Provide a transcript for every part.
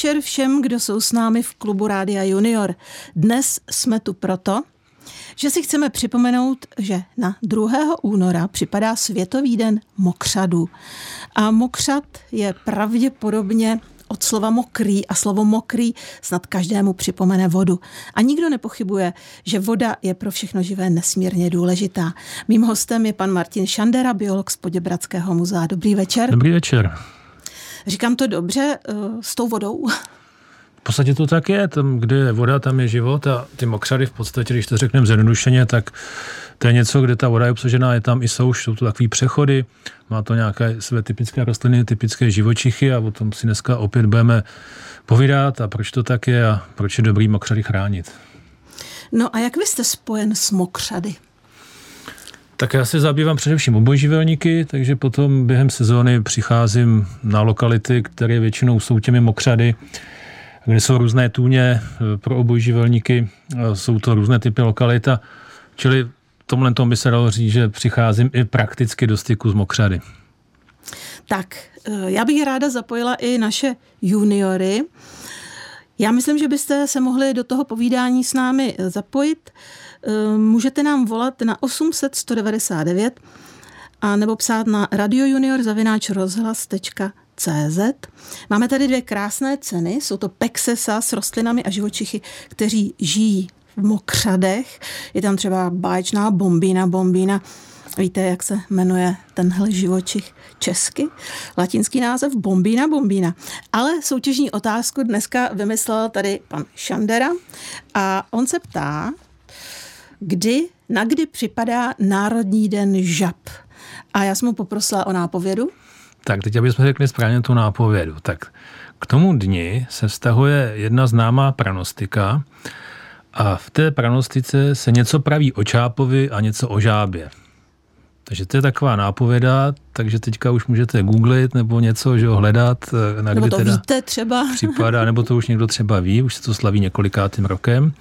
večer všem, kdo jsou s námi v klubu Rádia Junior. Dnes jsme tu proto, že si chceme připomenout, že na 2. února připadá Světový den mokřadů. A mokřad je pravděpodobně od slova mokrý a slovo mokrý snad každému připomene vodu. A nikdo nepochybuje, že voda je pro všechno živé nesmírně důležitá. Mým hostem je pan Martin Šandera, biolog z Poděbradského muzea. Dobrý večer. Dobrý večer. Říkám to dobře eh, s tou vodou? V podstatě to tak je. Tam, kde je voda, tam je život a ty mokřady v podstatě, když to řekneme zjednodušeně, tak to je něco, kde ta voda je obsažená, je tam i souš, jsou to takové přechody, má to nějaké své typické rostliny, typické živočichy a o tom si dneska opět budeme povídat a proč to tak je a proč je dobrý mokřady chránit. No a jak vy jste spojen s mokřady? Tak já se zabývám především obojživelníky, takže potom během sezóny přicházím na lokality, které většinou jsou těmi mokřady, kde jsou různé tůně eh, pro obojživelníky, jsou to různé typy lokalita, čili tomhle tom by se dalo říct, že přicházím i prakticky do styku s mokřady. Tak, eh, já bych ráda zapojila i naše juniory. Já myslím, že byste se mohli do toho povídání s námi zapojit. Eh, můžete nám volat na 800 199 a nebo psát na radiojunior.cz. Máme tady dvě krásné ceny, jsou to pexesa s rostlinami a živočichy, kteří žijí v mokřadech. Je tam třeba báječná bombína, bombína Víte, jak se jmenuje tenhle živočich česky? Latinský název Bombína Bombína. Ale soutěžní otázku dneska vymyslel tady pan Šandera a on se ptá, kdy, na kdy připadá Národní den žab. A já jsem mu poprosila o nápovědu. Tak teď, abychom řekli správně tu nápovědu. Tak k tomu dni se vztahuje jedna známá pranostika a v té pranostice se něco praví o Čápovi a něco o žábě. Takže to je taková nápověda, takže teďka už můžete googlit nebo něco, že ho hledat. Eh, na nebo to teda víte třeba. Připadá, nebo to už někdo třeba ví, už se to slaví několikátým rokem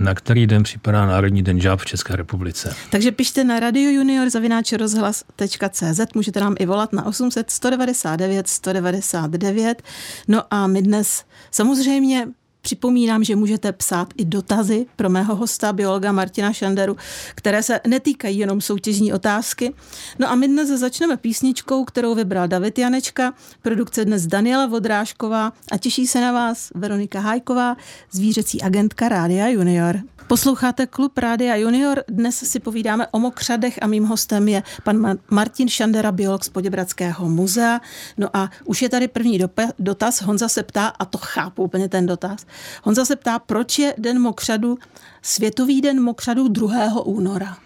na který den připadá Národní den žáb v České republice. Takže pište na Radio Junior rozhlas.cz, můžete nám i volat na 800 199 199. No a my dnes samozřejmě Připomínám, že můžete psát i dotazy pro mého hosta, biologa Martina Šanderu, které se netýkají jenom soutěžní otázky. No a my dnes začneme písničkou, kterou vybral David Janečka, produkce dnes Daniela Vodrážková a těší se na vás Veronika Hájková, zvířecí agentka Rádia Junior. Posloucháte klub Rádia Junior. Dnes si povídáme o mokřadech a mým hostem je pan Martin Šandera, biolog z Poděbradského muzea. No a už je tady první dotaz. Honza se ptá, a to chápu úplně ten dotaz. Honza se ptá, proč je Den mokřadu, Světový den mokřadu 2. února?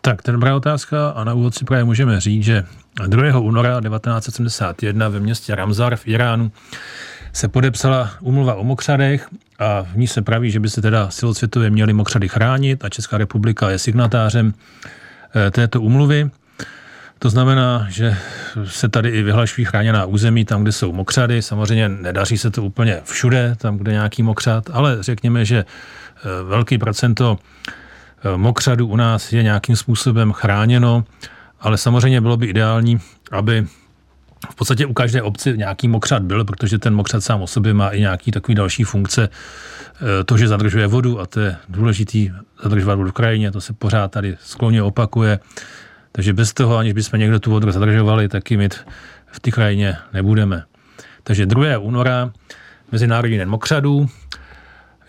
Tak, to je dobrá otázka a na úvod si právě můžeme říct, že 2. února 1971 ve městě Ramzar v Iránu se podepsala umluva o mokřadech a v ní se praví, že by se teda celosvětově měly mokřady chránit a Česká republika je signatářem eh, této umluvy. To znamená, že se tady i vyhlašují chráněná území tam, kde jsou mokřady. Samozřejmě nedaří se to úplně všude, tam, kde nějaký mokřad, ale řekněme, že eh, velký procento eh, mokřadu u nás je nějakým způsobem chráněno, ale samozřejmě bylo by ideální, aby v podstatě u každé obci nějaký mokřad byl, protože ten mokřad sám o sobě má i nějaký takový další funkce. E, to, že zadržuje vodu, a to je důležitý zadržovat vodu v krajině, to se pořád tady skloně opakuje. Takže bez toho, aniž bychom někdo tu vodu zadržovali, taky mít v té krajině nebudeme. Takže 2. února, Mezinárodní den mokřadů,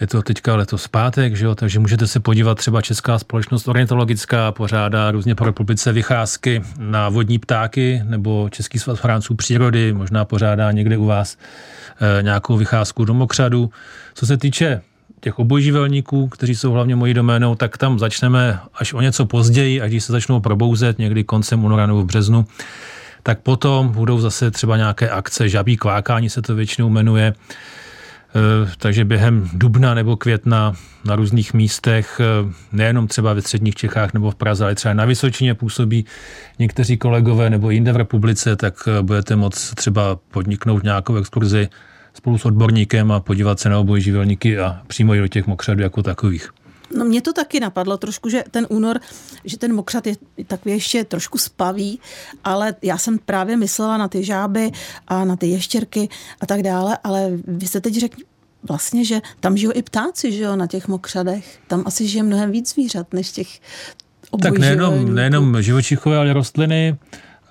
je to teďka letos pátek, že jo? takže můžete se podívat, třeba Česká společnost orientologická pořádá různě po republice vycházky na vodní ptáky, nebo Český svaz Franců přírody, možná pořádá někde u vás e, nějakou vycházku do mokřadu. Co se týče těch obojživelníků, kteří jsou hlavně mojí doménou, tak tam začneme až o něco později, až když se začnou probouzet někdy koncem února nebo v březnu, tak potom budou zase třeba nějaké akce, žabí kvákání se to většinou jmenuje, takže během dubna nebo května na různých místech, eh, nejenom třeba ve středních Čechách nebo v Praze, ale třeba na Vysočině působí někteří kolegové nebo jinde v republice, tak eh, budete moct třeba podniknout nějakou exkurzi spolu s odborníkem a podívat se na obojživelníky a přímo i do těch mokřadů jako takových. No mě to taky napadlo trošku, že ten únor, že ten mokřat je takový ještě trošku spavý, ale já jsem právě myslela na ty žáby a na ty ještěrky a tak dále, ale vy jste teď řekl vlastně, že tam žijou i ptáci, že jo, na těch mokřadech. Tam asi žije mnohem víc zvířat, než těch Tak nejenom, nejenom živočichové, ale rostliny.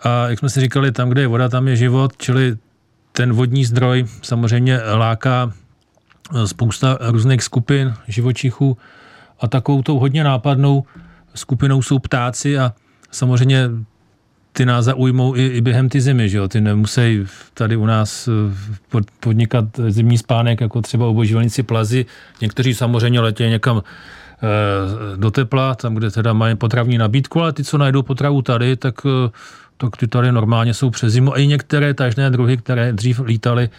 A jak jsme si říkali, tam, kde je voda, tam je život, čili ten vodní zdroj samozřejmě láká spousta různých skupin živočichů a takovou tou hodně nápadnou skupinou jsou ptáci a samozřejmě ty nás zaujmou i, i během ty zimy, že jo? Ty nemusí tady u nás eh, podnikat zimní spánek, jako třeba oboživelníci plazy. Někteří samozřejmě letějí někam eh, do tepla, tam, kde teda mají potravní nabídku, ale ty, co najdou potravu tady, tak, eh, tak ty tady normálně jsou přes zimu. A i některé tažné druhy, které dřív lítaly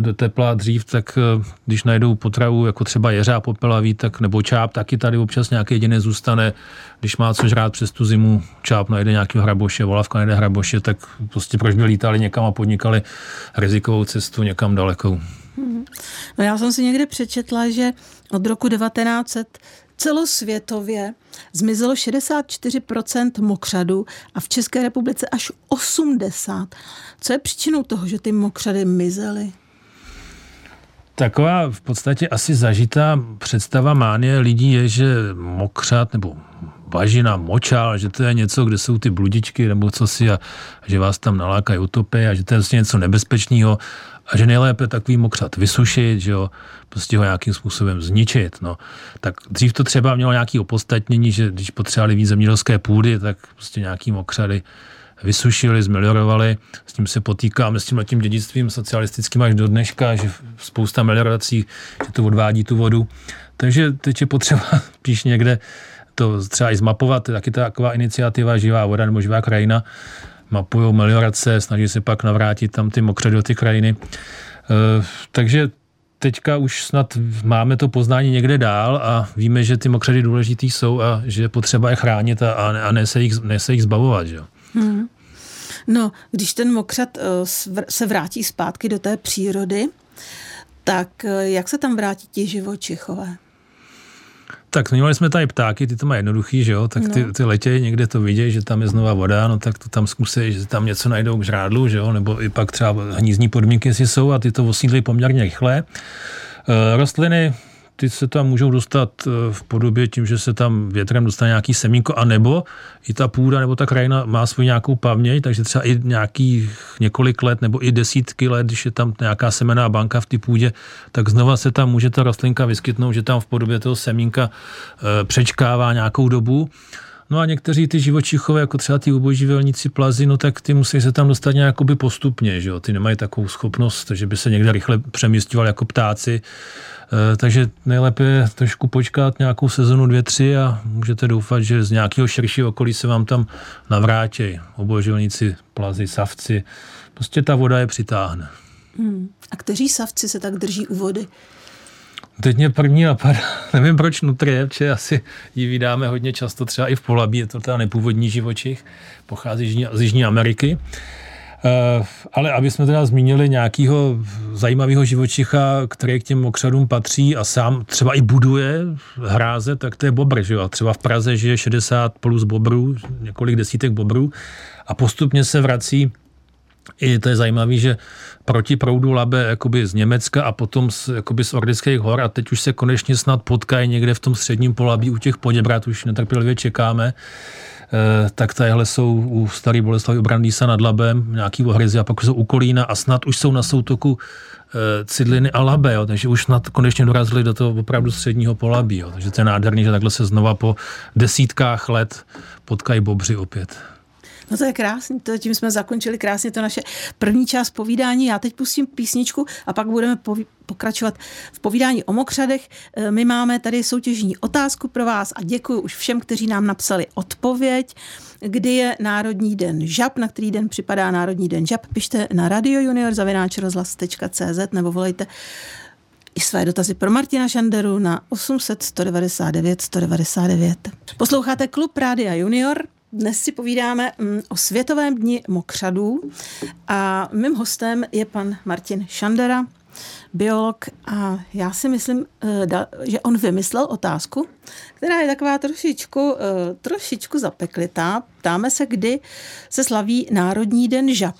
do tepla dřív, tak eh, když najdou potravu, jako třeba jeřá popelaví, tak, nebo čáp, taky tady občas nějaký jediný zůstane. Když má co žrát přes tu zimu, čáp najde nějaký hraboše, volavka najde hraboše, tak prostě proč by lítali někam a podnikali rizikovou cestu někam dalekou. No já jsem si někde přečetla, že od roku 1900 celosvětově zmizelo 64% mokřadů a v České republice až 80%. Co je příčinou toho, že ty mokřady mizely? Taková v podstatě asi zažitá představa mánie lidí je, že mokřat nebo bažina, močál, že to je něco, kde jsou ty bludičky nebo co si a že vás tam nalákají utopy a že to je vlastně něco nebezpečného a že nejlépe takový mokřat vysušit, že jo, prostě ho nějakým způsobem zničit. No. Tak dřív to třeba mělo nějaké opodstatnění, že když potřebovali víc zemědělské půdy, tak prostě nějaký mokřady vysušili, zmeliorovali. S tím se potýkáme, s tím tím dědictvím socialistickým až do dneška, že spousta meliorací, že to odvádí tu vodu. Takže teď je potřeba píš někde to třeba i zmapovat, taky taková iniciativa Živá voda nebo Živá krajina, mapují meliorace, snaží se pak navrátit tam ty mokré do ty krajiny. E, takže teďka už snad máme to poznání někde dál a víme, že ty mokřady důležitý jsou a že je potřeba je chránit a, a ne, se jich, ne se jich zbavovat. Že? Hmm. No, když ten mokřat eh, se vrátí zpátky do té přírody, tak eh, jak se tam vrátí ti živočichové? Tak měli jsme tady ptáky, ty to mají jednoduchý, že jo, tak ty, no. ty letějí, někde to vidějí, že tam je znova voda, no tak to tam zkusí, že tam něco najdou k žrádlu, že jo, nebo i pak třeba hnízdní podmínky si jsou a ty to osídlí poměrně rychle. E, rostliny ty se tam můžou dostat eh, v podobě tím, že se tam větrem dostane nějaký semínko, anebo i ta půda nebo ta krajina má svou nějakou paměť, takže třeba i nějaký několik let nebo i desítky let, když je tam nějaká semená banka v té půdě, tak znova se tam může ta rostlinka vyskytnout, že tam v podobě toho semínka eh, přečkává nějakou dobu. No a někteří ty živočichové, jako třeba ty uboživelníci plazy, no tak ty musí se tam dostat nějakoby postupně, že jo? Ty nemají takovou schopnost, že by se někde rychle přemístěvali jako ptáci. E, takže nejlépe je trošku počkat nějakou sezonu dvě, tři a můžete doufat, že z nějakého širšího okolí se vám tam navrátí oboživelníci, plazy, savci. Prostě ta voda je přitáhne. Hmm. A kteří savci se tak drží u vody? Teď mě první napadá, nevím proč nutrie, protože asi ji vydáme hodně často, třeba i v Polabí, je to teda nepůvodní živočich, pochází z Jižní, z Jižní Ameriky. Uh, ale aby jsme teda zmínili nějakého zajímavého živočicha, který k těm mokřadům patří a sám třeba i buduje hráze, tak to je bobr. Že jo? Třeba v Praze žije 60 plus bobrů, několik desítek bobrů a postupně se vrací i to je zajímavé, že proti proudu Labe jakoby z Německa a potom z, jakoby z Ordických hor a teď už se konečně snad potkají někde v tom středním polabí u těch Poděbrat, už netrpělivě čekáme, e, tak tadyhle jsou u starý Boleslavy Brandýsa nad Labem, nějaký ohryzy a pak jsou u Kolína a snad už jsou na soutoku e, Cidliny a Labe, jo, takže už snad konečně dorazili do toho opravdu středního polabí, jo, takže to je nádherný, že takhle se znova po desítkách let potkají bobři opět. No to je krásný, to, tím jsme zakončili krásně to naše první část povídání. Já teď pustím písničku a pak budeme pokračovat v povídání o mokřadech. E, my máme tady soutěžní otázku pro vás a děkuji už všem, kteří nám napsali odpověď. Kdy je Národní den žab, na který den připadá Národní den žab, pište na radiojunior.cz nebo volejte i své dotazy pro Martina Šanderu na 800 199 199. Posloucháte Klub Rádia Junior. Dnes si povídáme mm, o Světovém dni mokřadů a mým hostem je pan Martin Šandera, biolog a já si myslím, eh, že on vymyslel otázku, která je taková trošičku, eh, trošičku zapeklitá. Ptáme se, kdy se slaví Národní den žab.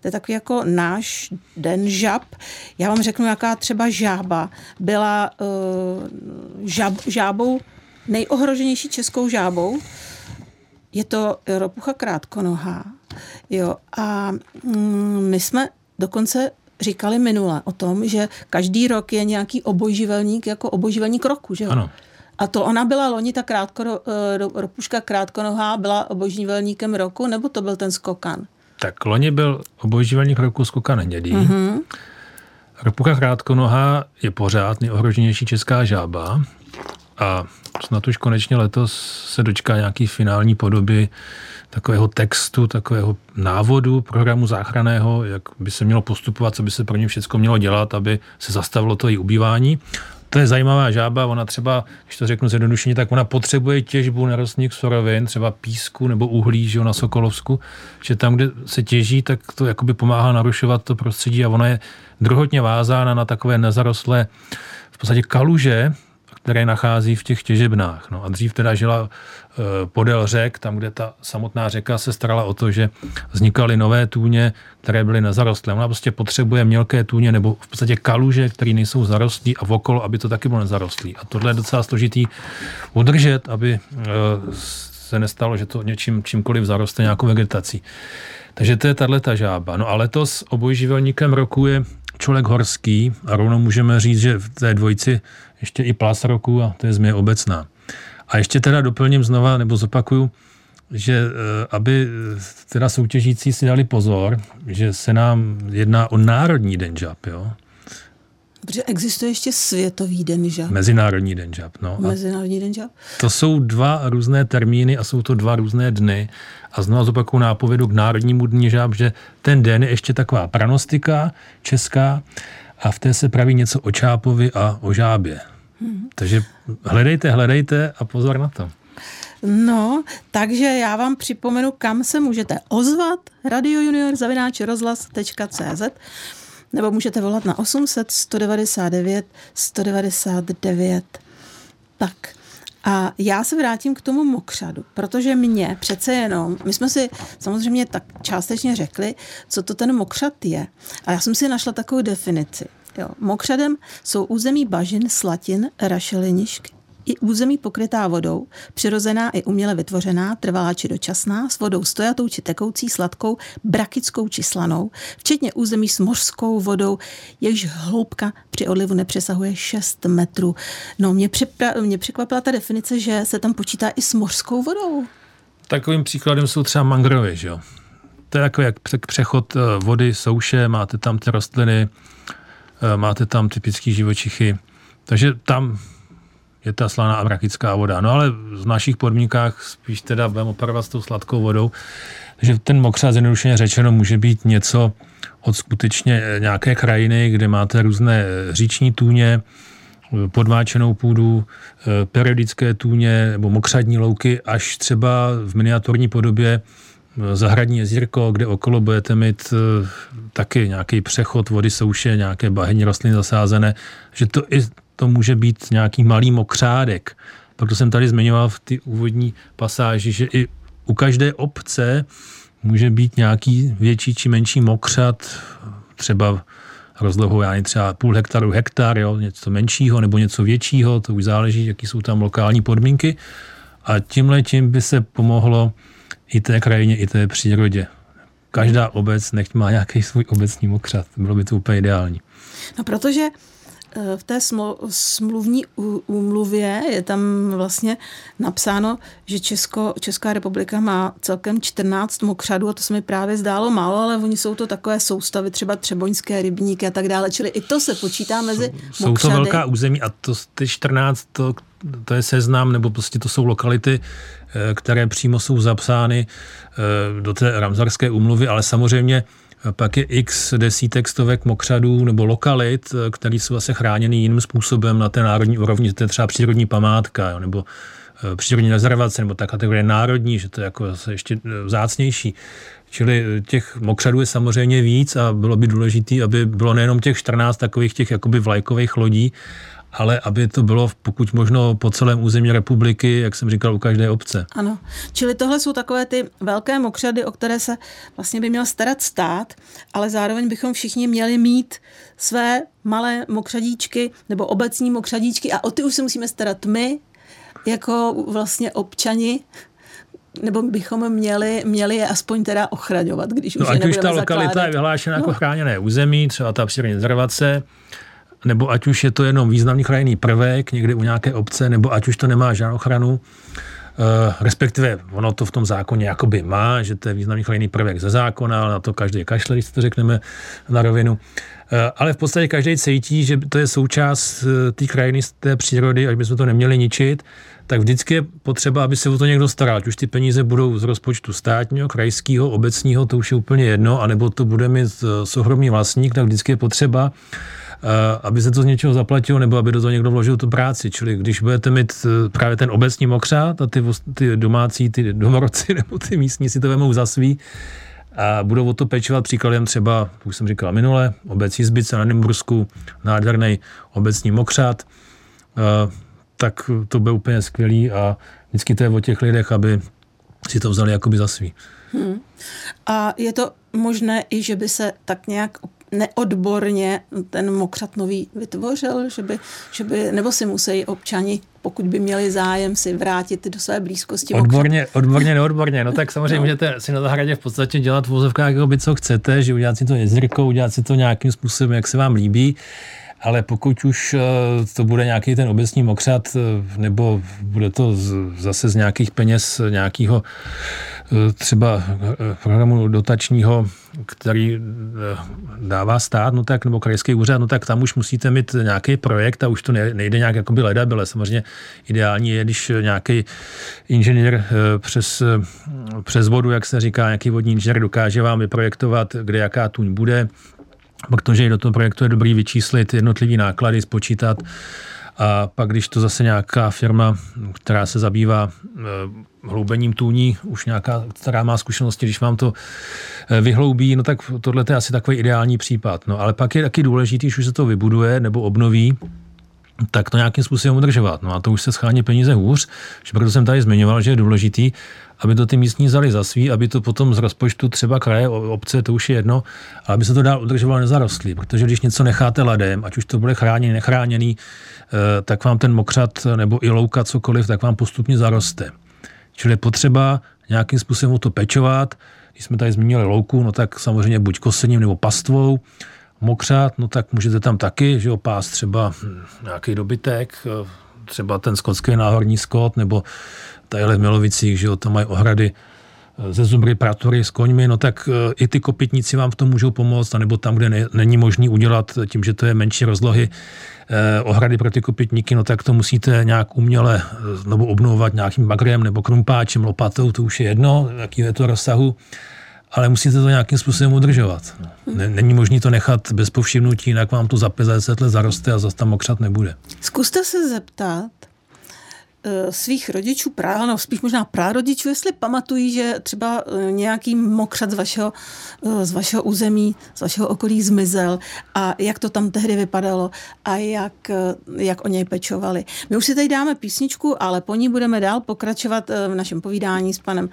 To je takový jako náš den žab. Já vám řeknu, jaká třeba žába byla žab, žábou nejohroženější českou žábou. Je to ropucha krátkonohá. Jo, a mm, my jsme dokonce říkali minule o tom, že každý rok je nějaký obojživelník jako obojživelník roku, že jo? Ano. A to ona byla loni, ta krátko, eh, ropuška krátkonohá byla obojživelníkem roku, nebo to byl ten skokan? Tak loni byl obojživelník roku skokan hnědý. Mm-hmm. Ropucha krátkonohá je pořád nejohroženější česká žába a snad už konečně letos se dočká nějaký finální podoby takového textu, takového návodu programu záchraného, jak by se mělo postupovat, co by se pro ně všechno mělo dělat, aby se zastavilo to její ubývání. To je zajímavá žába, ona třeba, když to řeknu zjednodušeně, tak ona potřebuje těžbu nerostných surovin, třeba písku nebo uhlí, že jo, na Sokolovsku, že tam, kde se těží, tak to jakoby pomáhá narušovat to prostředí a ona je druhotně vázána na takové nezarostlé v podstatě kaluže, které nachází v těch těžebnách. No a dřív teda žila e, podél řek, tam, kde ta samotná řeka se starala o to, že vznikaly nové tůně, které byly nezarostlé. Ona prostě potřebuje mělké tůně nebo v podstatě kaluže, které nejsou zarostlí a okolo, aby to taky bylo nezarostlý. A tohle je docela složitý udržet, aby e, se nestalo, že to něčím, čímkoliv zaroste nějakou vegetací. Takže to je tahle žába. No a letos obojživelníkem roku je člověk horský a rovnou můžeme říct, že v té dvojici ještě i plas roku a to je změ obecná. A ještě teda doplním znova, nebo zopakuju, že eh, aby eh, teda soutěžící si dali pozor, že se nám jedná o národní den žab, jo? Protože existuje ještě světový den žab. Mezinárodní den žab, no. Mezinárodní den žab. To jsou dva různé termíny a jsou to dva různé dny. A znovu zopakuju nápovědu k národnímu dní žab, že ten den je ještě taková pranostika česká a v té se praví něco o Čápovi a o Žábě. Hmm. Takže hledejte, hledejte a pozor na to. No, takže já vám připomenu, kam se můžete ozvat. Radio Junior zavináč rozhlas.cz nebo můžete volat na 800 199 199. Tak, a já se vrátím k tomu mokřadu, protože mě přece jenom, my jsme si samozřejmě tak částečně řekli, co to ten mokřad je. A já jsem si našla takovou definici. Jo. Mokřadem jsou území bažin, slatin, rašelinišky, i území pokrytá vodou, přirozená i uměle vytvořená, trvalá či dočasná, s vodou stojatou či tekoucí, sladkou, brakickou či slanou, včetně území s mořskou vodou, jejíž hloubka při odlivu nepřesahuje 6 metrů. No, mě, připra- mě překvapila ta definice, že se tam počítá i s mořskou vodou. Takovým příkladem jsou třeba mangrovy, že jo? To je jako jak přechod eh, vody, souše, máte tam ty rostliny, eh, máte tam typické živočichy, takže tam je ta slaná abrakická voda. No ale v našich podmínkách spíš teda budeme operovat s tou sladkou vodou. Takže ten mokřad zjednodušeně řečeno může být něco od skutečně eh, nějaké krajiny, kde máte různé eh, říční tůně, eh, podváčenou půdu, periodické tůně nebo mokřadní louky, až třeba v miniaturní podobě zahradní jezírko, kde okolo budete mít taky nějaký přechod vody souše, nějaké bahení rostliny zasázené, že to i to může být nějaký malý mokřádek. Proto jsem tady zmiňoval v ty úvodní pasáži, že i u každé obce může být nějaký větší či menší mokřad, třeba rozlohou, já třeba půl hektaru, hektar, jo, něco menšího nebo něco většího, to už záleží, jaký jsou tam lokální podmínky. A tímhle tím by se pomohlo i té krajině, i té přírodě. Každá obec nechť má nějaký svůj obecní mokřad. Bylo by to úplně ideální. No protože v té smluvní úmluvě je tam vlastně napsáno, že Česko, Česká republika má celkem 14 mokřadů a to se mi právě zdálo málo, ale oni jsou to takové soustavy, třeba třeboňské rybníky a tak dále, čili i to se počítá mezi Jsou, jsou to velká území a to, ty 14, to, to je seznam, nebo prostě to jsou lokality, eh, které přímo jsou zapsány eh, do té ramzarské úmluvy, ale samozřejmě pak je x desítek stovek mokřadů nebo lokalit, které jsou zase chráněny jiným způsobem na té národní úrovni, to je třeba přírodní památka, jo, nebo eh, přírodní rezervace, nebo ta kategorie národní, že to je jako zase ještě eh, vzácnější. Čili těch mokřadů je samozřejmě víc a bylo by důležité, aby bylo nejenom těch 14 takových těch jakoby vlajkových lodí, ale aby to bylo pokud možno po celém území republiky, jak jsem říkal, u každé obce. Ano, čili tohle jsou takové ty velké mokřady, o které se vlastně by měl starat stát, ale zároveň bychom všichni měli mít své malé mokřadíčky nebo obecní mokřadíčky a o ty už se musíme starat my, jako vlastně občani, nebo bychom měli, měli je aspoň teda ochraňovat, když no, už ať už ta lokalita zakládat. je vyhlášena jako no. jako chráněné území, třeba ta přírodní rezervace, nebo ať už je to jenom významný chráněný prvek někde u nějaké obce, nebo ať už to nemá žádnou ochranu, Uh, respektive ono to v tom zákoně jakoby má, že to je významný chráněný prvek ze zákona, ale na to každý kašle, když to řekneme na rovinu. Uh, ale v podstatě každý cítí, že to je součást uh, té krajiny, té přírody, až bychom to neměli ničit, tak vždycky je potřeba, aby se o to někdo staral. Ať už ty peníze budou z rozpočtu státního, krajského, obecního, to už je úplně jedno, anebo to bude mít soukromý vlastník, tak vždycky je potřeba, aby se to z něčeho zaplatilo, nebo aby do toho někdo vložil tu práci. Čili když budete mít e, právě ten obecní mokřát a ty, ty domácí, ty domorodci nebo ty místní si to vemou za svý, a budou o to pečovat příkladem třeba, už jsem říkal minule, obec Jizbice na Nymbursku, nádherný obecní mokřát, tak to bude úplně skvělý a vždycky to je o těch lidech, aby si to vzali jakoby za svý. Hmm. A je to možné i, že by se tak nějak neodborně ten mokřat nový vytvořil, že by, že by, nebo si musí občani, pokud by měli zájem, si vrátit do své blízkosti. Odborně, odborně, neodborně. No tak samozřejmě no. můžete si na zahradě v podstatě dělat v vozovkách, by co chcete, že udělat si to jezírkou, udělat si to nějakým způsobem, jak se vám líbí ale pokud už eh, to bude nějaký ten obecní mokřat, eh, nebo bude to zase z nějakých peněz nějakého eh, třeba programu dotačního, který dává stát, no tak, nebo krajský úřad, no tak tam už musíte mít nějaký projekt a už to nejde nějak jako by ledabile. Samozřejmě ideální je, když nějaký inženýr přes, přes vodu, jak se říká, nějaký vodní inženýr dokáže vám vyprojektovat, kde jaká tuň bude, protože do toho projektu je dobrý vyčíslit jednotlivý náklady, spočítat a pak, když to zase nějaká firma, která se zabývá eh, hloubením tůní, už nějaká, která má zkušenosti, když vám to eh, vyhloubí, no tak tohle je asi takový ideální případ. No ale pak je taky důležitý, když už se to vybuduje nebo obnoví, tak to nějakým způsobem udržovat. No a to už se schání peníze hůř, že proto jsem tady zmiňoval, že je důležitý, aby to ty místní vzali za svý, aby to potom z rozpočtu třeba kraje, obce, to už je jedno, ale aby se to dál udržovalo nezarostlý, protože když něco necháte ladem, ať už to bude chráněný, nechráněný, eh, tak vám ten mokřat nebo i louka, cokoliv, tak vám postupně zaroste. Čili je potřeba nějakým způsobem to pečovat. Když jsme tady zmínili louku, no tak samozřejmě buď kosením nebo pastvou, mokřát, no tak můžete tam taky, že jo, pás třeba nějaký dobytek, eh, třeba ten skotský náhorní skot, nebo tadyhle v Milovicích, že jo, tam mají ohrady eh, ze zubry, pratory s koňmi, no tak eh, i ty kopytníci vám v tom můžou pomoct, nebo tam, kde ne, není možný udělat tím, že to je menší rozlohy, eh, ohrady pro ty kopytníky, no tak to musíte nějak uměle znovu obnovovat nějakým bagrem nebo krumpáčem, lopatou, to už je jedno, jaký je to rozsahu, ale musíte to nějakým způsobem udržovat. Není možné to nechat bez povšimnutí, jinak vám to za 50 let zaroste a zase tam okřat nebude. Zkuste se zeptat, svých rodičů, prá, no spíš možná prarodičů, jestli pamatují, že třeba eh, nějaký mokřat z vašeho, eh, z vašeho území, z vašeho okolí zmizel a jak to tam tehdy vypadalo a jak, jak o něj pečovali. My už si tady dáme písničku, ale po ní budeme dál pokračovat v našem povídání s panem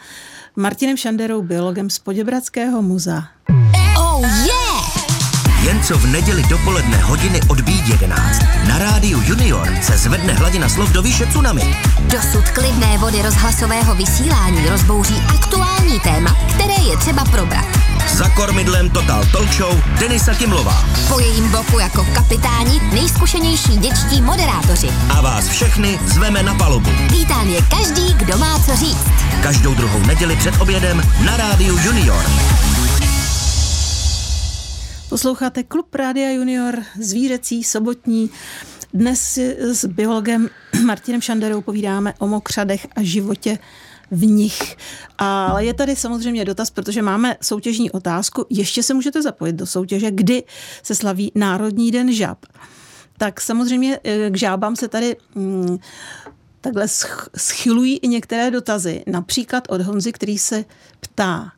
Martinem Šanderou, biologem z Poděbradského muzea. Oh yeah! Jen co v neděli dopoledne hodiny odbít 11. Na rádiu Junior se zvedne hladina slov do výše tsunami. Dosud klidné vody rozhlasového vysílání rozbouří aktuální téma, které je třeba probrat. Za kormidlem Total Talk Show Denisa Kimlová. Po jejím boku jako kapitáni nejzkušenější děčtí moderátoři. A vás všechny zveme na palubu. Vítám je každý, kdo má co říct. Každou druhou neděli před obědem na rádiu Junior. Posloucháte Klub Rádia Junior, zvířecí, sobotní. Dnes s biologem Martinem Šanderou povídáme o mokřadech a životě v nich. Ale je tady samozřejmě dotaz, protože máme soutěžní otázku. Ještě se můžete zapojit do soutěže, kdy se slaví Národní den žab. Tak samozřejmě eh, k žábám se tady mm, takhle schylují i některé dotazy. Například od Honzy, který se ptá,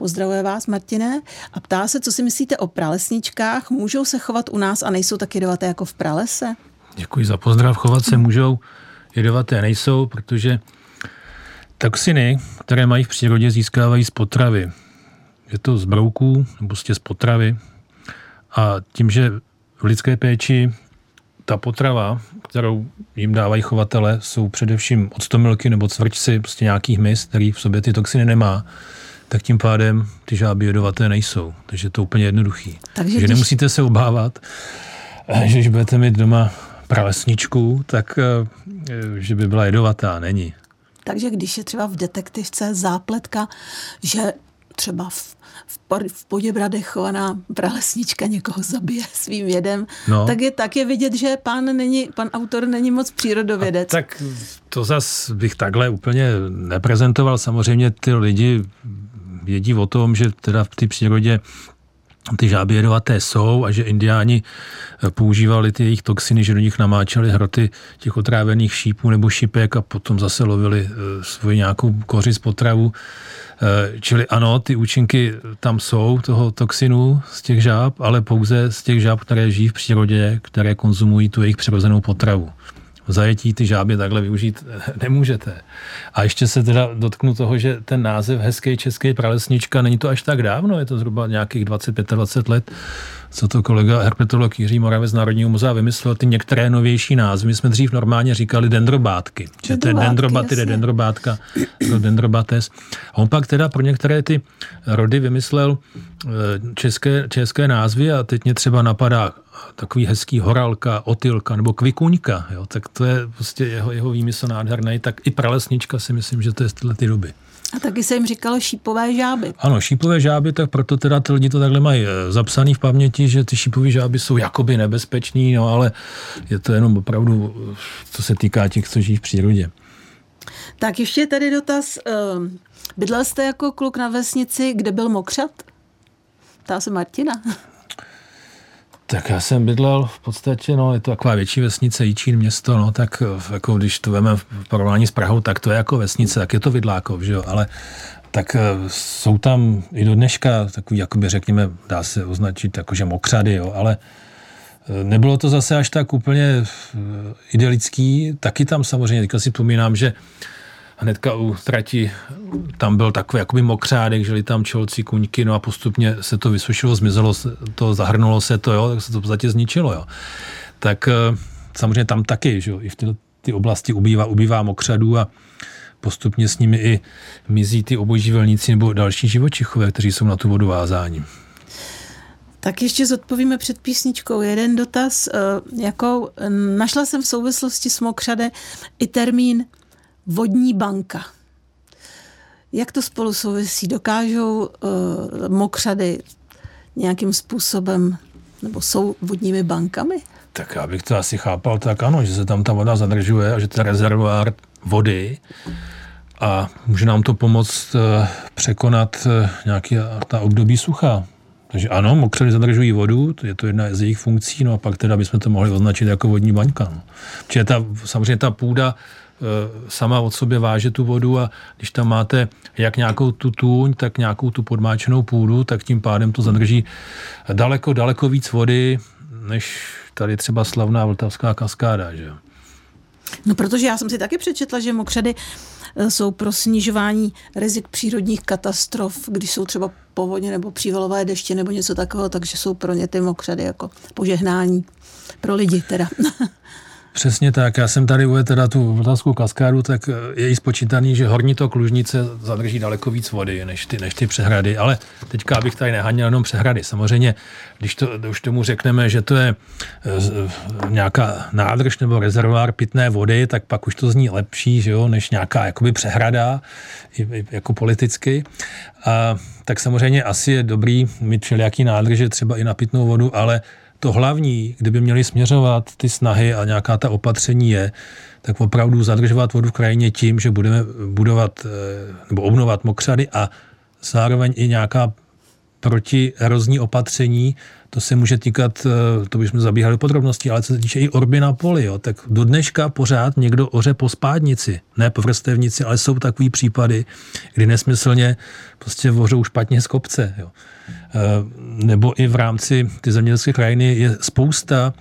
Pozdravuje vás, Martine, a ptá se, co si myslíte o pralesničkách. Můžou se chovat u nás a nejsou tak jedovaté jako v pralese? Děkuji za pozdrav. Chovat se můžou, jedovaté nejsou, protože toxiny, které mají v přírodě, získávají z potravy. Je to z brouků, nebo z potravy. A tím, že v lidské péči ta potrava, kterou jim dávají chovatele, jsou především octomilky nebo cvrčci, prostě nějakých hmyz, který v sobě ty toxiny nemá, tak tím pádem ty žáby jedovaté nejsou. Takže je to úplně jednoduchý. Takže když... nemusíte se obávat, že když budete mít doma pralesničku, tak eh, že by byla jedovatá. Není. Takže když je třeba v detektivce zápletka, že třeba v v, v Poděbradech chovaná pralesnička někoho zabije svým jedem, no. tak, je, tak je vidět, že pán, není, pan autor není moc přírodovědec. A tak to zas bych takhle úplně neprezentoval. Samozřejmě ty lidi vědí o tom, že teda v té přírodě ty žáby jedovaté jsou a že indiáni používali ty jejich toxiny, že do nich namáčeli hroty těch otrávených šípů nebo šipek a potom zase lovili eh, svoji nějakou koři z potravu. Eh, čili ano, ty účinky tam jsou toho toxinu z těch žáb, ale pouze z těch žáb, které žijí v přírodě, které konzumují tu jejich přirozenou potravu. Zajetí ty žáby takhle využít nemůžete. A ještě se teda dotknu toho, že ten název hezký český pralesnička není to až tak dávno, je to zhruba nějakých 20-25 let co to kolega herpetolog Jiří Moravec z Národního muzea vymyslel, ty některé novější názvy. My jsme dřív normálně říkali dendrobátky. Že to je dendrobaty, dendrobátka, to dendrobates. A on pak teda pro některé ty rody vymyslel eh, české, české názvy a teď mě třeba napadá takový hezký horalka, otylka nebo kvikuňka, jo, tak to je prostě jeho, jeho výmysl nádherný, tak i pralesnička si myslím, že to je z této doby. A taky se jim říkalo šípové žáby. Ano, šípové žáby, tak proto teda ty lidi to takhle mají eh, zapsaný v paměti, že ty šípové žáby jsou jakoby nebezpečný, no ale je to jenom opravdu, eh, co se týká těch, co žijí v přírodě. Tak ještě tady dotaz. Ehm, bydlel jste jako kluk na vesnici, kde byl mokřat? Ptá se Martina. Tak já jsem bydlel v podstatě, no, je to taková větší vesnice, Jičín město, no, tak eh, jako když to veme v porovnání s Prahou, tak to je jako vesnice, tak je to Vidlákov, že jo, ale tak eh, jsou tam i do dneška takový, jakoby řekněme, dá se označit jakože mokřady, jo, ale eh, nebylo to zase až tak úplně idylický, taky tam samozřejmě, teďka si vzpomínám, že hnedka u trati tam byl takový jakoby mokřádek, žili tam čelci, kuňky, no a postupně se to vysušilo, zmizelo to, zahrnulo se to, jo, tak se to v podstatě zničilo, jo. Tak eh, samozřejmě tam taky, že jo, i v ty, ty oblasti ubývá, ubývá mokřadů a postupně s nimi i mizí ty obojživelníci nebo další živočichové, kteří jsou na tu vodu vázáni. Tak ještě zodpovíme před písničkou jeden dotaz, eh, jakou našla jsem v souvislosti s Mokřade i termín vodní banka. Jak to spolu souvisí? Dokážou uh, mokřady nějakým způsobem, nebo jsou vodními bankami? Tak já bych to asi chápal tak ano, že se tam ta voda zadržuje a že to je rezervoár vody a může nám to pomoct uh, překonat uh, nějaký ta období sucha. Takže ano, mokřady zadržují vodu, to je to jedna z jejich funkcí, no a pak teda bychom to mohli označit jako vodní baňka. No. Protože ta, samozřejmě ta půda Eh, sama od sobě váže tu vodu a když tam máte jak nějakou tu tůň, tak nějakou tu podmáčenou půdu, tak tím pádem to zadrží daleko, daleko víc vody, než tady třeba slavná vltavská kaskáda. Že? No protože já jsem si taky přečetla, že mokřady eh, jsou pro snižování rizik přírodních katastrof, když jsou třeba povodně nebo přívalové deště nebo něco takového, takže jsou pro ně ty mokřady jako požehnání. Pro lidi teda. Přesně tak. Já jsem tady uvedl teda tu vltavskou kaskádu, tak je jí spočítaný, že horní to klužnice zadrží daleko víc vody než ty, než ty přehrady. Ale teďka abych tady neháněl jenom přehrady. Samozřejmě, když to, už tomu řekneme, že to je eh, nějaká nádrž nebo rezervoár pitné vody, tak pak už to zní lepší, že jo, než nějaká jakoby přehrada, jako politicky. A, tak samozřejmě asi je dobrý mít všelijaký nádrže třeba i na pitnou vodu, ale to hlavní, kdyby měli směřovat ty snahy a nějaká ta opatření je, tak opravdu zadržovat vodu v krajině tím, že budeme budovat eh, nebo obnovat mokřady a zároveň i nějaká protierozní opatření, to se může týkat, eh, to bychom zabíhali do podrobností, ale co se týče i Orbina Poli, jo, tak do dneška pořád někdo oře po spádnici, ne po vrstevnici, ale jsou takový případy, kdy nesmyslně prostě vořou špatně z kopce. Jo. Eh, nebo i v rámci ty zemědělské krajiny je spousta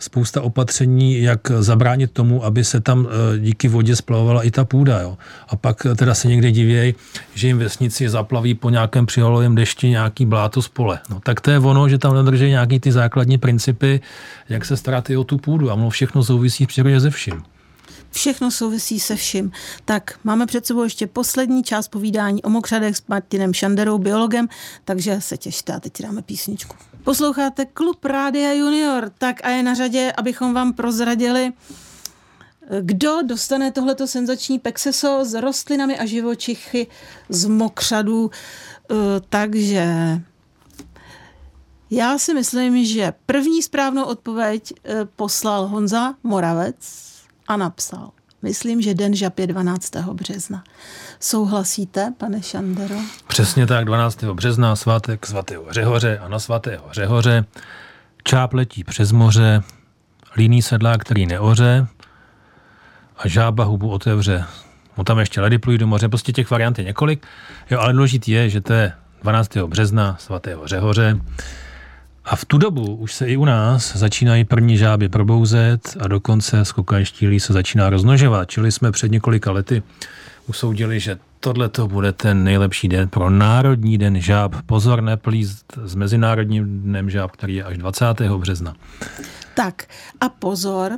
spousta opatření, jak zabránit tomu, aby se tam eh, díky vodě splavovala i ta půda. Jo. A pak teda se někdy divějí, že jim vesnici zaplaví po nějakém přiholovém dešti nějaký bláto z pole. No, tak to je ono, že tam nedrží nějaký ty základní principy, jak se starat i o tu půdu. A ono všechno souvisí v přírodě ze vším. Všechno souvisí se vším. Tak máme před sebou ještě poslední část povídání o mokřadech s Martinem Šanderou, biologem, takže se těšte a teď dáme písničku. Posloucháte Klub Rádia Junior, tak a je na řadě, abychom vám prozradili, kdo dostane tohleto senzační pexeso s rostlinami a živočichy z mokřadů. Eh, takže já si myslím, že první správnou odpověď eh, poslal Honza Moravec a napsal. Myslím, že den žab je 12. března. Souhlasíte, pane Šandero? Přesně tak, 12. března, svátek svatého Řehoře a na svatého Řehoře čáp letí přes moře, líný sedlá, který neoře a žába hubu otevře. No tam ještě ledy plují do moře, prostě těch variant je několik. Jo, ale důležitý je, že to je 12. března, svatého Řehoře. A v tu dobu už se i u nás začínají první žáby probouzet a dokonce skokanštílí se začíná roznožovat. Čili jsme před několika lety usoudili, že tohle to bude ten nejlepší den pro Národní den žáb. Pozor, neplíst s Mezinárodním dnem žáb, který je až 20. března. Tak a pozor,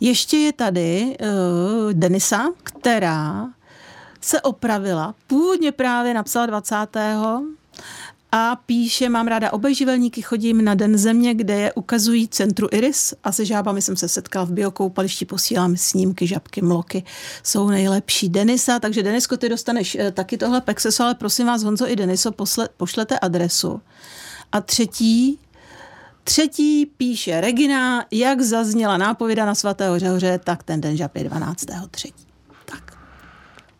ještě je tady uh, Denisa, která se opravila. Původně právě napsala 20 a píše, mám ráda obejživelníky, chodím na Den země, kde je ukazují centru Iris a se žábami jsem se setkala v biokoupališti, posílám snímky, žabky, mloky, jsou nejlepší. Denisa, takže Denisko, ty dostaneš eh, taky tohle pexeso, ale prosím vás, Honzo i Deniso, posle, pošlete adresu. A třetí, Třetí píše Regina, jak zazněla nápověda na svatého Řehoře, tak ten den žab je 12. třetí.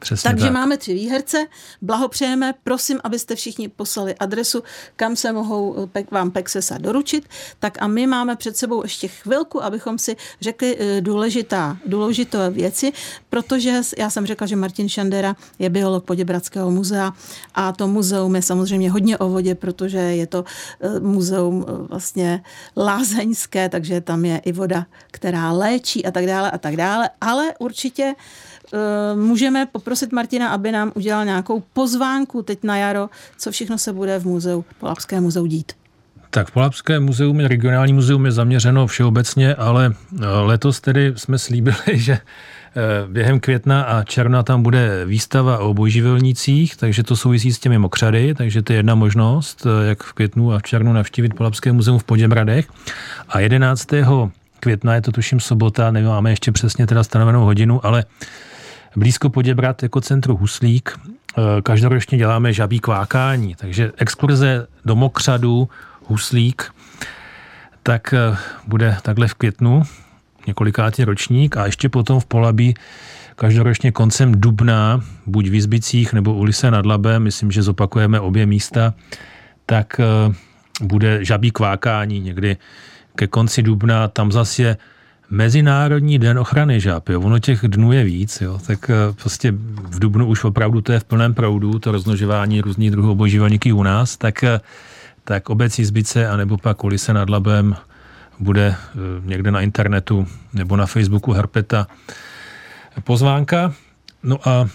Přesně Takže tak. máme tři výherce, blahopřejeme, prosím, abyste všichni poslali adresu, kam se mohou eh, vám Pexesa doručit, tak a my máme před sebou ještě chvilku, abychom si řekli eh, důležitá, důležité věci, protože já jsem řekla, že Martin Šandera je biolog Poděbradského muzea a to muzeum je samozřejmě hodně o vodě, protože je to eh, muzeum vlastně lázeňské, takže tam je i voda, která léčí a tak dále a tak dále, ale určitě můžeme poprosit Martina, aby nám udělal nějakou pozvánku teď na jaro, co všechno se bude v muzeu, Polapské muzeu dít. Tak Polapské muzeum, regionální muzeum je zaměřeno všeobecně, ale eh, letos tedy jsme slíbili, že eh, během května a června tam bude výstava o bojživelnících, takže to souvisí s těmi mokřady, takže to je jedna možnost, jak v květnu a v červnu navštívit Polapské muzeum v Poděbradech. A 11. května, je to tuším sobota, nemáme ještě přesně teda stanovenou hodinu, ale blízko Poděbrat jako centru Huslík. Eh, každoročně děláme žabí kvákání, takže exkurze do Mokřadu, Huslík, tak eh, bude takhle v květnu, několikátý ročník. A ještě potom v Polabí každoročně koncem dubna, buď v Izbicích nebo u Lise nad Labem, myslím, že zopakujeme obě místa, tak eh, bude žabí kvákání někdy ke konci dubna, tam zase je Mezinárodní den ochrany žáb, jo. ono těch dnů je víc, jo. tak eh, prostě v Dubnu už opravdu to je v plném proudu, to roznožování různých druhů obožívaníky u nás, tak, eh, tak obec Jizbice anebo pak Ulise nad Labem bude eh, někde na internetu nebo na Facebooku Herpeta pozvánka. No a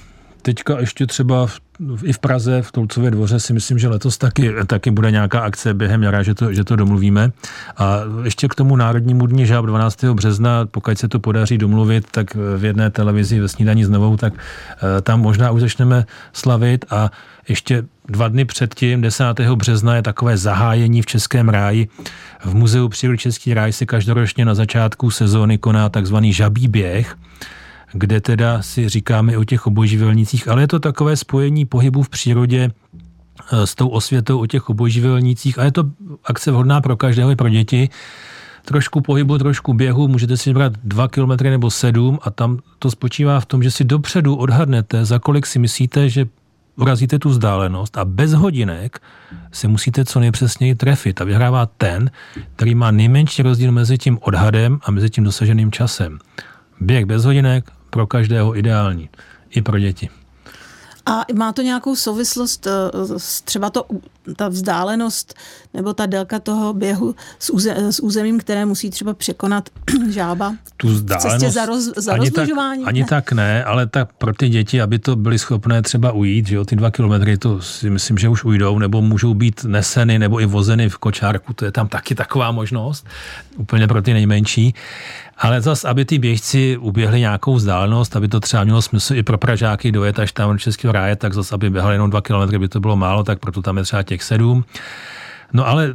teďka ještě třeba v i v Praze, v Tolcově dvoře si myslím, že letos taky, taky bude nějaká akce během jara, že to, že to domluvíme. A ještě k tomu Národnímu dní žáb 12. března, pokud se to podaří domluvit, tak v jedné televizi ve snídaní s novou, tak eh, tam možná už začneme slavit a ještě dva dny předtím, 10. března, je takové zahájení v Českém ráji. V Muzeu přírody Český ráj se každoročně na začátku sezóny koná takzvaný žabí běh kde teda si říkáme o těch obojživelnících, ale je to takové spojení pohybu v přírodě eh, s tou osvětou o těch obojživelnících a je to akce vhodná pro každého i pro děti. Trošku pohybu, trošku běhu, můžete si brát dva kilometry nebo sedm a tam to spočívá v tom, že si dopředu odhadnete, za kolik si myslíte, že urazíte tu vzdálenost a bez hodinek se musíte co nejpřesněji trefit a vyhrává ten, který má nejmenší rozdíl mezi tím odhadem a mezi tím dosaženým časem. Běh bez hodinek pro každého ideální, i pro děti. A má to nějakou souvislost eh, s třeba to, ta vzdálenost nebo ta délka toho běhu s, úze, s územím, které musí třeba překonat žába? Tu vzdálenost za, roz, za ani, tak, ani ne? tak ne, ale tak pro ty děti, aby to byly schopné třeba ujít, že jo, ty dva kilometry, to si myslím, že už ujdou, nebo můžou být neseny nebo i vozeny v kočárku, to je tam taky taková možnost, úplně pro ty nejmenší. Ale zase, aby ty běžci uběhli nějakou vzdálenost, aby to třeba mělo smysl i pro Pražáky dojet až tam do Českého ráje, tak zase, aby běhali jenom dva kilometry, by to bylo málo, tak proto tam je třeba těch sedm. No ale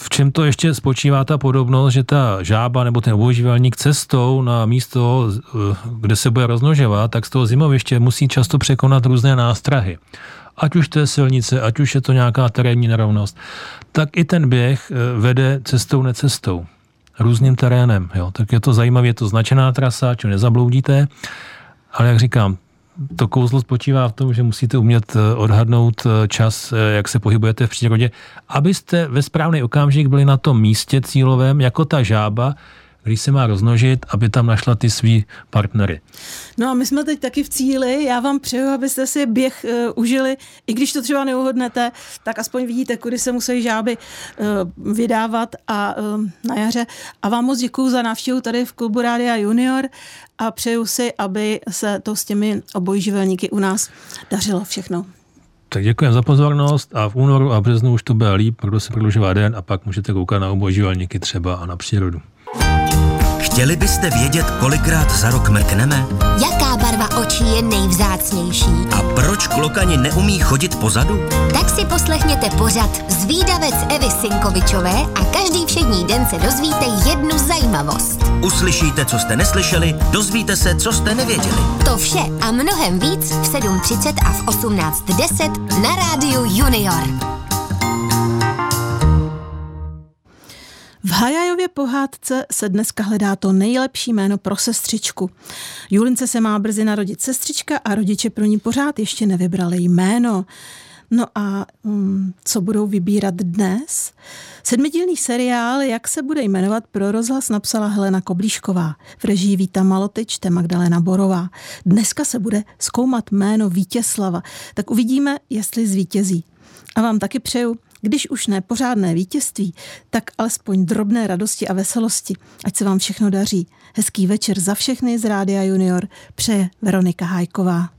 v čem to ještě spočívá ta podobnost, že ta žába nebo ten obojživelník cestou na místo, kde se bude roznožovat, tak z toho zimoviště musí často překonat různé nástrahy. Ať už to je silnice, ať už je to nějaká terénní nerovnost, tak i ten běh eh, vede cestou necestou různým terénem. Jo. Tak je to zajímavé, je to značená trasa, čo nezabloudíte, ale jak říkám, to kouzlo spočívá v tom, že musíte umět eh, odhadnout eh, čas, eh, jak se pohybujete v přírodě, abyste ve správný okamžik byli na tom místě cílovém, jako ta žába, když se má roznožit, aby tam našla ty svý partnery. No a my jsme teď taky v cíli. Já vám přeju, abyste si běh uh, užili. I když to třeba neuhodnete, tak aspoň vidíte, kudy se musí žáby uh, vydávat a uh, na jaře. A vám moc děkuji za návštěvu tady v klubu Rádia Junior a přeju si, aby se to s těmi obojživelníky u nás dařilo všechno. Tak děkuji za pozornost a v únoru a březnu už to bude líp, protože se prodlužová den a pak můžete koukat na obojživelníky třeba a na přírodu. Chtěli byste vědět, kolikrát za rok mrkneme? Jaká barva očí je nejvzácnější? A proč klokani neumí chodit pozadu? Tak si poslechněte pořad Zvídavec Evy Sinkovičové a každý všední den se dozvíte jednu zajímavost. Uslyšíte, co jste neslyšeli, dozvíte se, co jste nevěděli. To vše a mnohem víc v 7.30 a v 18.10 na rádiu Junior. V Hajajově pohádce se dneska hledá to nejlepší jméno pro sestřičku. Julince se má brzy narodit sestřička a rodiče pro ní pořád ještě nevybrali jméno. No a um, co budou vybírat dnes? Sedmidílný seriál Jak se bude jmenovat pro rozhlas napsala Helena Koblíšková. V režii Víta Maloty čte Magdalena Borová. Dneska se bude zkoumat jméno Vítězslava. Tak uvidíme, jestli zvítězí. A vám taky přeju, když už ne pořádné vítězství, tak alespoň drobné radosti a veselosti. Ať se vám všechno daří. Hezký večer za všechny z Rádia Junior přeje Veronika Hájková.